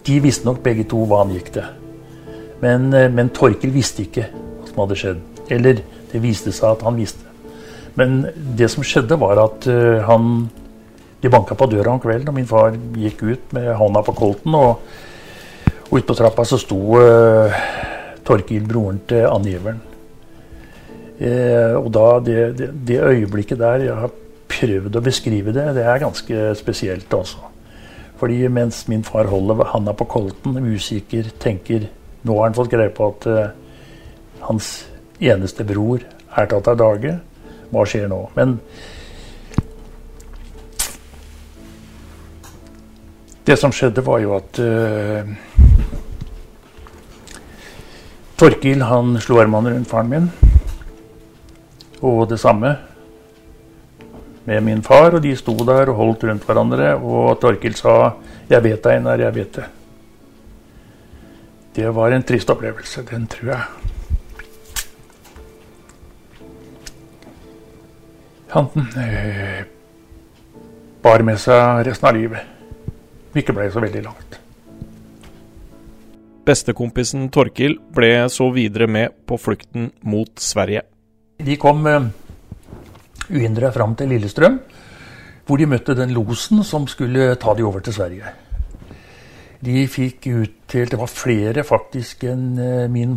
de visste nok begge to hva han gikk til. Men, eh, men Torkel visste ikke hva som hadde skjedd. Eller det viste seg at han visste. Men det som skjedde, var at uh, han De banka på døra om kvelden, og min far gikk ut med hånda på kolten. Og, og ute på trappa så sto uh, Torkil, broren til angiveren. Eh, og da det, det, det, øyeblikket der Jeg har prøvd å beskrive det. Det er ganske spesielt, altså. Fordi mens min far holder handa på kolten, usikker, tenker Nå har han fått greie på at uh, hans eneste bror er tatt av dage. Hva skjer nå? Men det som skjedde, var jo at uh, Torkil han slo armene rundt faren min. Og det samme med min far, og de sto der og holdt rundt hverandre. Og Torkil sa 'Jeg vet deg, Einar, jeg vet det'. Det var en trist opplevelse, den tror jeg. Han øh, bar med seg resten av livet. Ikke ble så veldig langt. Bestekompisen Torkil ble så videre med på flukten mot Sverige. De kom uh, uhindra fram til Lillestrøm, hvor de møtte den losen som skulle ta de over til Sverige. De fikk utdelt Det var flere faktisk enn uh, min,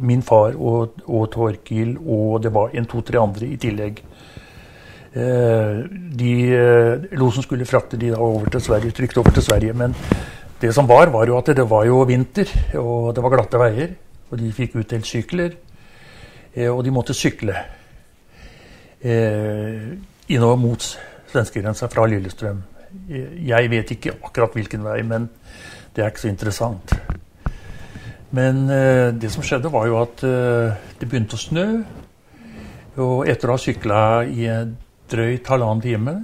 min, far og, og Torkil, og det var en to-tre andre i tillegg. Uh, de, losen skulle frakte de da over til Sverige, trygt over til Sverige. Men det som var, var jo at det var jo vinter, og det var glatte veier. Og de fikk utdelt sykler. Eh, og de måtte sykle eh, innover mot svenskegrensa fra Lillestrøm. Eh, jeg vet ikke akkurat hvilken vei, men det er ikke så interessant. Men det som skjedde, var jo at det begynte å snø. Og etter å ha sykla i drøyt halvannen time,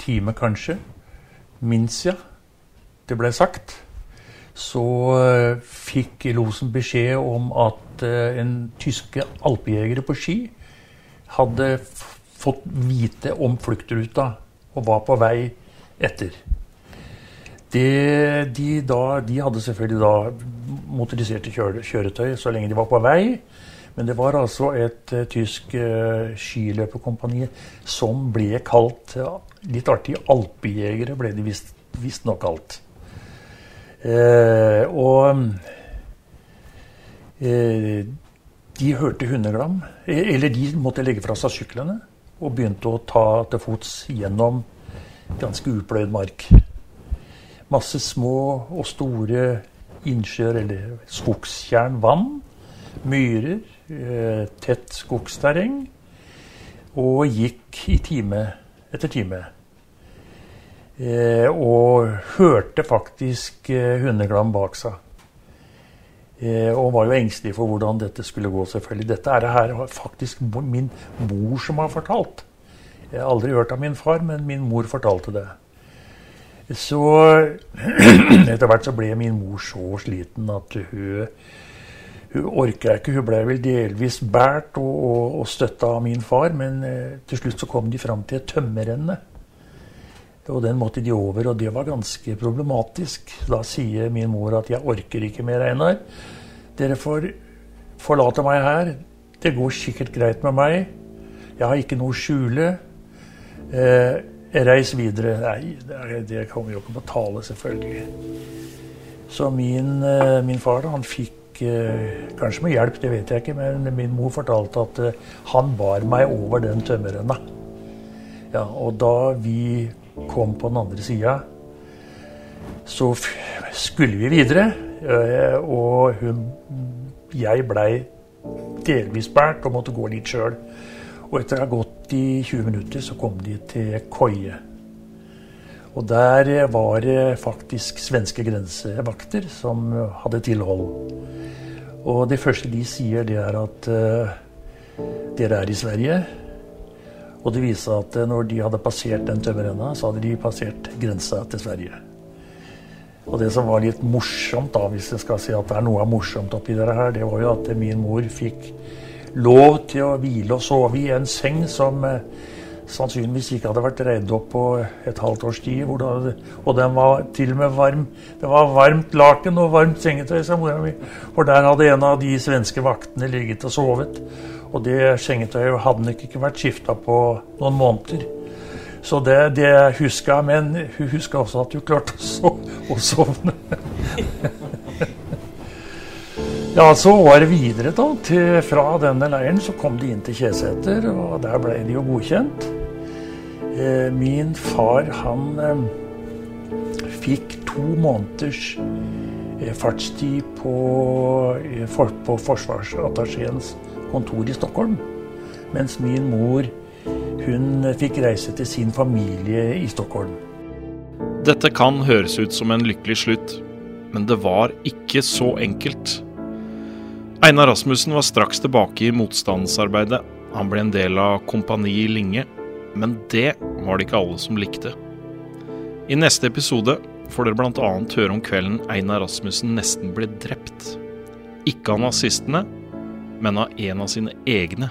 time kanskje, minst ja, det ble sagt, så fikk losen beskjed om at at en tyske alpejegere på ski hadde fått vite om fluktruta og var på vei etter. Det, de, da, de, hadde selvfølgelig da motoriserte kjøretøy så lenge de var på vei. Men det var altså et uh, tysk uh, skiløperkompani som ble kalt Litt artig alpejegere ble de visstnok kalt. og Eh, de hørte hundeglam. Eh, eller de måtte legge fra seg syklene og begynte å ta til fots gjennom ganske upløyd mark. Masse små og store innsjøer eller skogstjern, vann, myrer, eh, tett skogsterreng. Og gikk i time etter time. Eh, og hørte faktisk eh, hundeglam bak seg. Eh, og var jo engstelig for hvordan dette skulle gå, selvfølgelig. Dette er det her faktisk min mor som har fortalt. Jeg har aldri hørt av min far, men min mor fortalte det. Så etter hvert så ble min mor så sliten at hun hun orka ikke. Hun ble vel delvis båret og, og, og støtta av min far, men eh, til slutt så kom de fram til et tømmerrenne. Og den måtte de over, og det var ganske problematisk. Da sier min mor at 'jeg orker ikke mer, Einar'. Dere får forlate meg her. Det går sikkert greit med meg. Jeg har ikke noe å skjule. Eh, reis videre. Nei, det, det kommer jo ikke på tale, selvfølgelig. Så min, eh, min far han fikk Kanskje med hjelp, det vet jeg ikke, men min mor fortalte at eh, han bar meg over den tømmerrenna. Ja, og da vi kom på den andre sida, så skulle vi videre. Eh, og hun, jeg blei delvis båret og måtte gå litt sjøl. Og etter å ha gått i 20 minutter, så kom de til Koie. Og der var det faktisk svenske grensevakter som hadde tilhold. Og det første de sier, det er at uh, dere er i Sverige. Og det viser at eh, når de hadde passert den tømmerrenna, så hadde de passert grensa til Sverige. Og det som var litt morsomt, da, hvis jeg skal si at det er noe morsomt oppi det her, det var jo at min mor fikk lov til å hvile og sove i en seng som eh, sannsynligvis ikke hadde vært reid opp på et halvt års tid. Det, og den var til og med varm. Det var varmt laken og varmt sengetøy, sa mora mi. For der hadde en av de svenske vaktene ligget og sovet. Og det sengetøyet hadde nok ikke vært skifta på noen måneder. Så det, det huska jeg, men hun huska også at hun klarte å, å sovne. ja, så var det videre, da. Til, fra denne leiren så kom de inn til Kjeseter, og der ble de jo godkjent. Eh, min far, han eh, fikk to måneders eh, fartstid på, på forsvarsattachéens kontor i Stockholm. Mens min mor hun fikk reise til sin familie i Stockholm. Dette kan høres ut som en lykkelig slutt, men det var ikke så enkelt. Einar Rasmussen var straks tilbake i motstandsarbeidet. Han ble en del av Kompani Linge, men det var det ikke alle som likte. I neste episode får dere bl.a. høre om kvelden Einar Rasmussen nesten ble drept. Ikke av nazistene, men av en av sine egne.